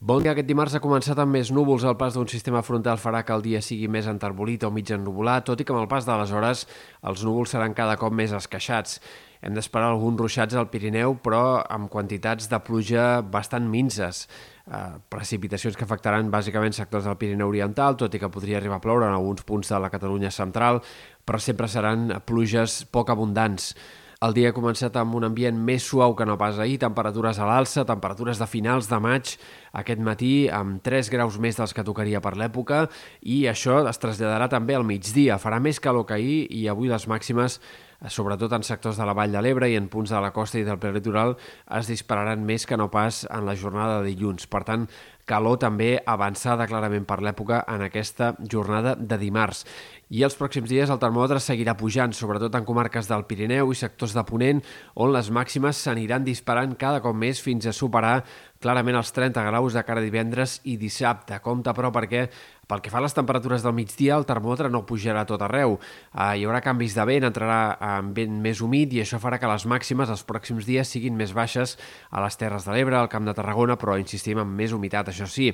Bon dia. Aquest dimarts ha començat amb més núvols. El pas d'un sistema frontal farà que el dia sigui més enterbolit o mig ennubulat, tot i que amb el pas de les hores els núvols seran cada cop més esqueixats. Hem d'esperar alguns ruixats al Pirineu, però amb quantitats de pluja bastant minces. Eh, precipitacions que afectaran bàsicament sectors del Pirineu Oriental, tot i que podria arribar a ploure en alguns punts de la Catalunya central, però sempre seran pluges poc abundants. El dia ha començat amb un ambient més suau que no pas ahir, temperatures a l'alça, temperatures de finals de maig aquest matí amb 3 graus més dels que tocaria per l'època i això es traslladarà també al migdia. Farà més calor que ahir i avui les màximes sobretot en sectors de la Vall de l'Ebre i en punts de la costa i del prelitoral, es dispararan més que no pas en la jornada de dilluns. Per tant, calor també avançada clarament per l'època en aquesta jornada de dimarts. I els pròxims dies el termòmetre seguirà pujant, sobretot en comarques del Pirineu i sectors de Ponent, on les màximes s'aniran disparant cada cop més fins a superar clarament els 30 graus de cara a divendres i dissabte. Compte, però, perquè pel que fa a les temperatures del migdia, el termòmetre no pujarà tot arreu. Uh, hi haurà canvis de vent, entrarà en vent més humit i això farà que les màximes els pròxims dies siguin més baixes a les Terres de l'Ebre, al Camp de Tarragona, però insistim en més humitat, això sí.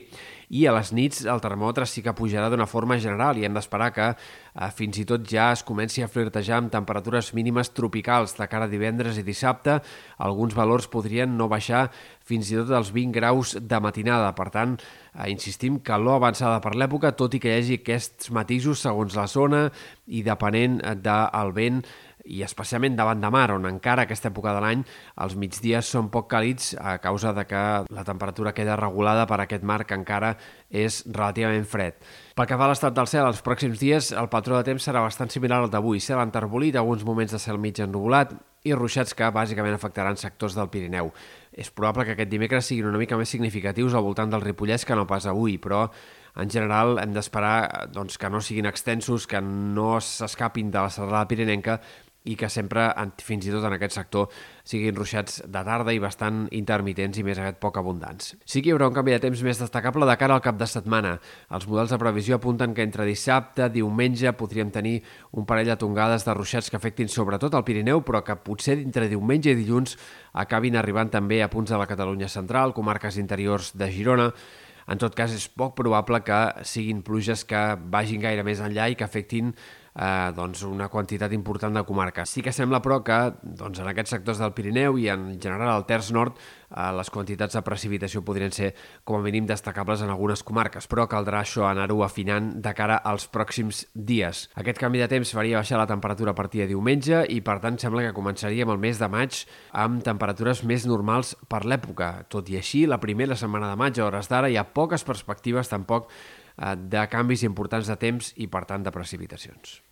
I a les nits el termòmetre sí que pujarà d'una forma general i hem d'esperar que uh, fins i tot ja es comenci a flirtejar amb temperatures mínimes tropicals de cara a divendres i dissabte. Alguns valors podrien no baixar fins i tot als 20 graus de matinada. Per tant, eh, insistim, calor avançada per l'època, tot i que hi hagi aquests matisos segons la zona i depenent del vent i especialment davant de mar, on encara aquesta època de l'any els migdies són poc càlids a causa de que la temperatura queda regulada per aquest mar que encara és relativament fred. Pel que fa a l'estat del cel, els pròxims dies el patró de temps serà bastant similar al d'avui. Cel enterbolit, alguns moments de cel mig ennubulat i ruixats que bàsicament afectaran sectors del Pirineu. És probable que aquest dimecres siguin una mica més significatius al voltant del Ripollès que no pas avui, però en general hem d'esperar doncs, que no siguin extensos, que no s'escapin de la serrada pirinenca i que sempre, fins i tot en aquest sector, siguin ruixats de tarda i bastant intermitents i més aviat poc abundants. Sí que hi haurà un canvi de temps més destacable de cara al cap de setmana. Els models de previsió apunten que entre dissabte, diumenge, podríem tenir un parell de tongades de ruixats que afectin sobretot el Pirineu, però que potser entre diumenge i dilluns acabin arribant també a punts de la Catalunya central, comarques interiors de Girona, en tot cas, és poc probable que siguin pluges que vagin gaire més enllà i que afectin eh, doncs una quantitat important de comarques. Sí que sembla, però, que doncs, en aquests sectors del Pirineu i en general al Terç Nord eh, les quantitats de precipitació podrien ser com a mínim destacables en algunes comarques, però caldrà això anar-ho afinant de cara als pròxims dies. Aquest canvi de temps faria baixar la temperatura a partir de diumenge i, per tant, sembla que començaríem el mes de maig amb temperatures més normals per l'època. Tot i així, la primera setmana de maig, a hores d'ara, hi ha poques perspectives tampoc eh, de canvis importants de temps i, per tant, de precipitacions.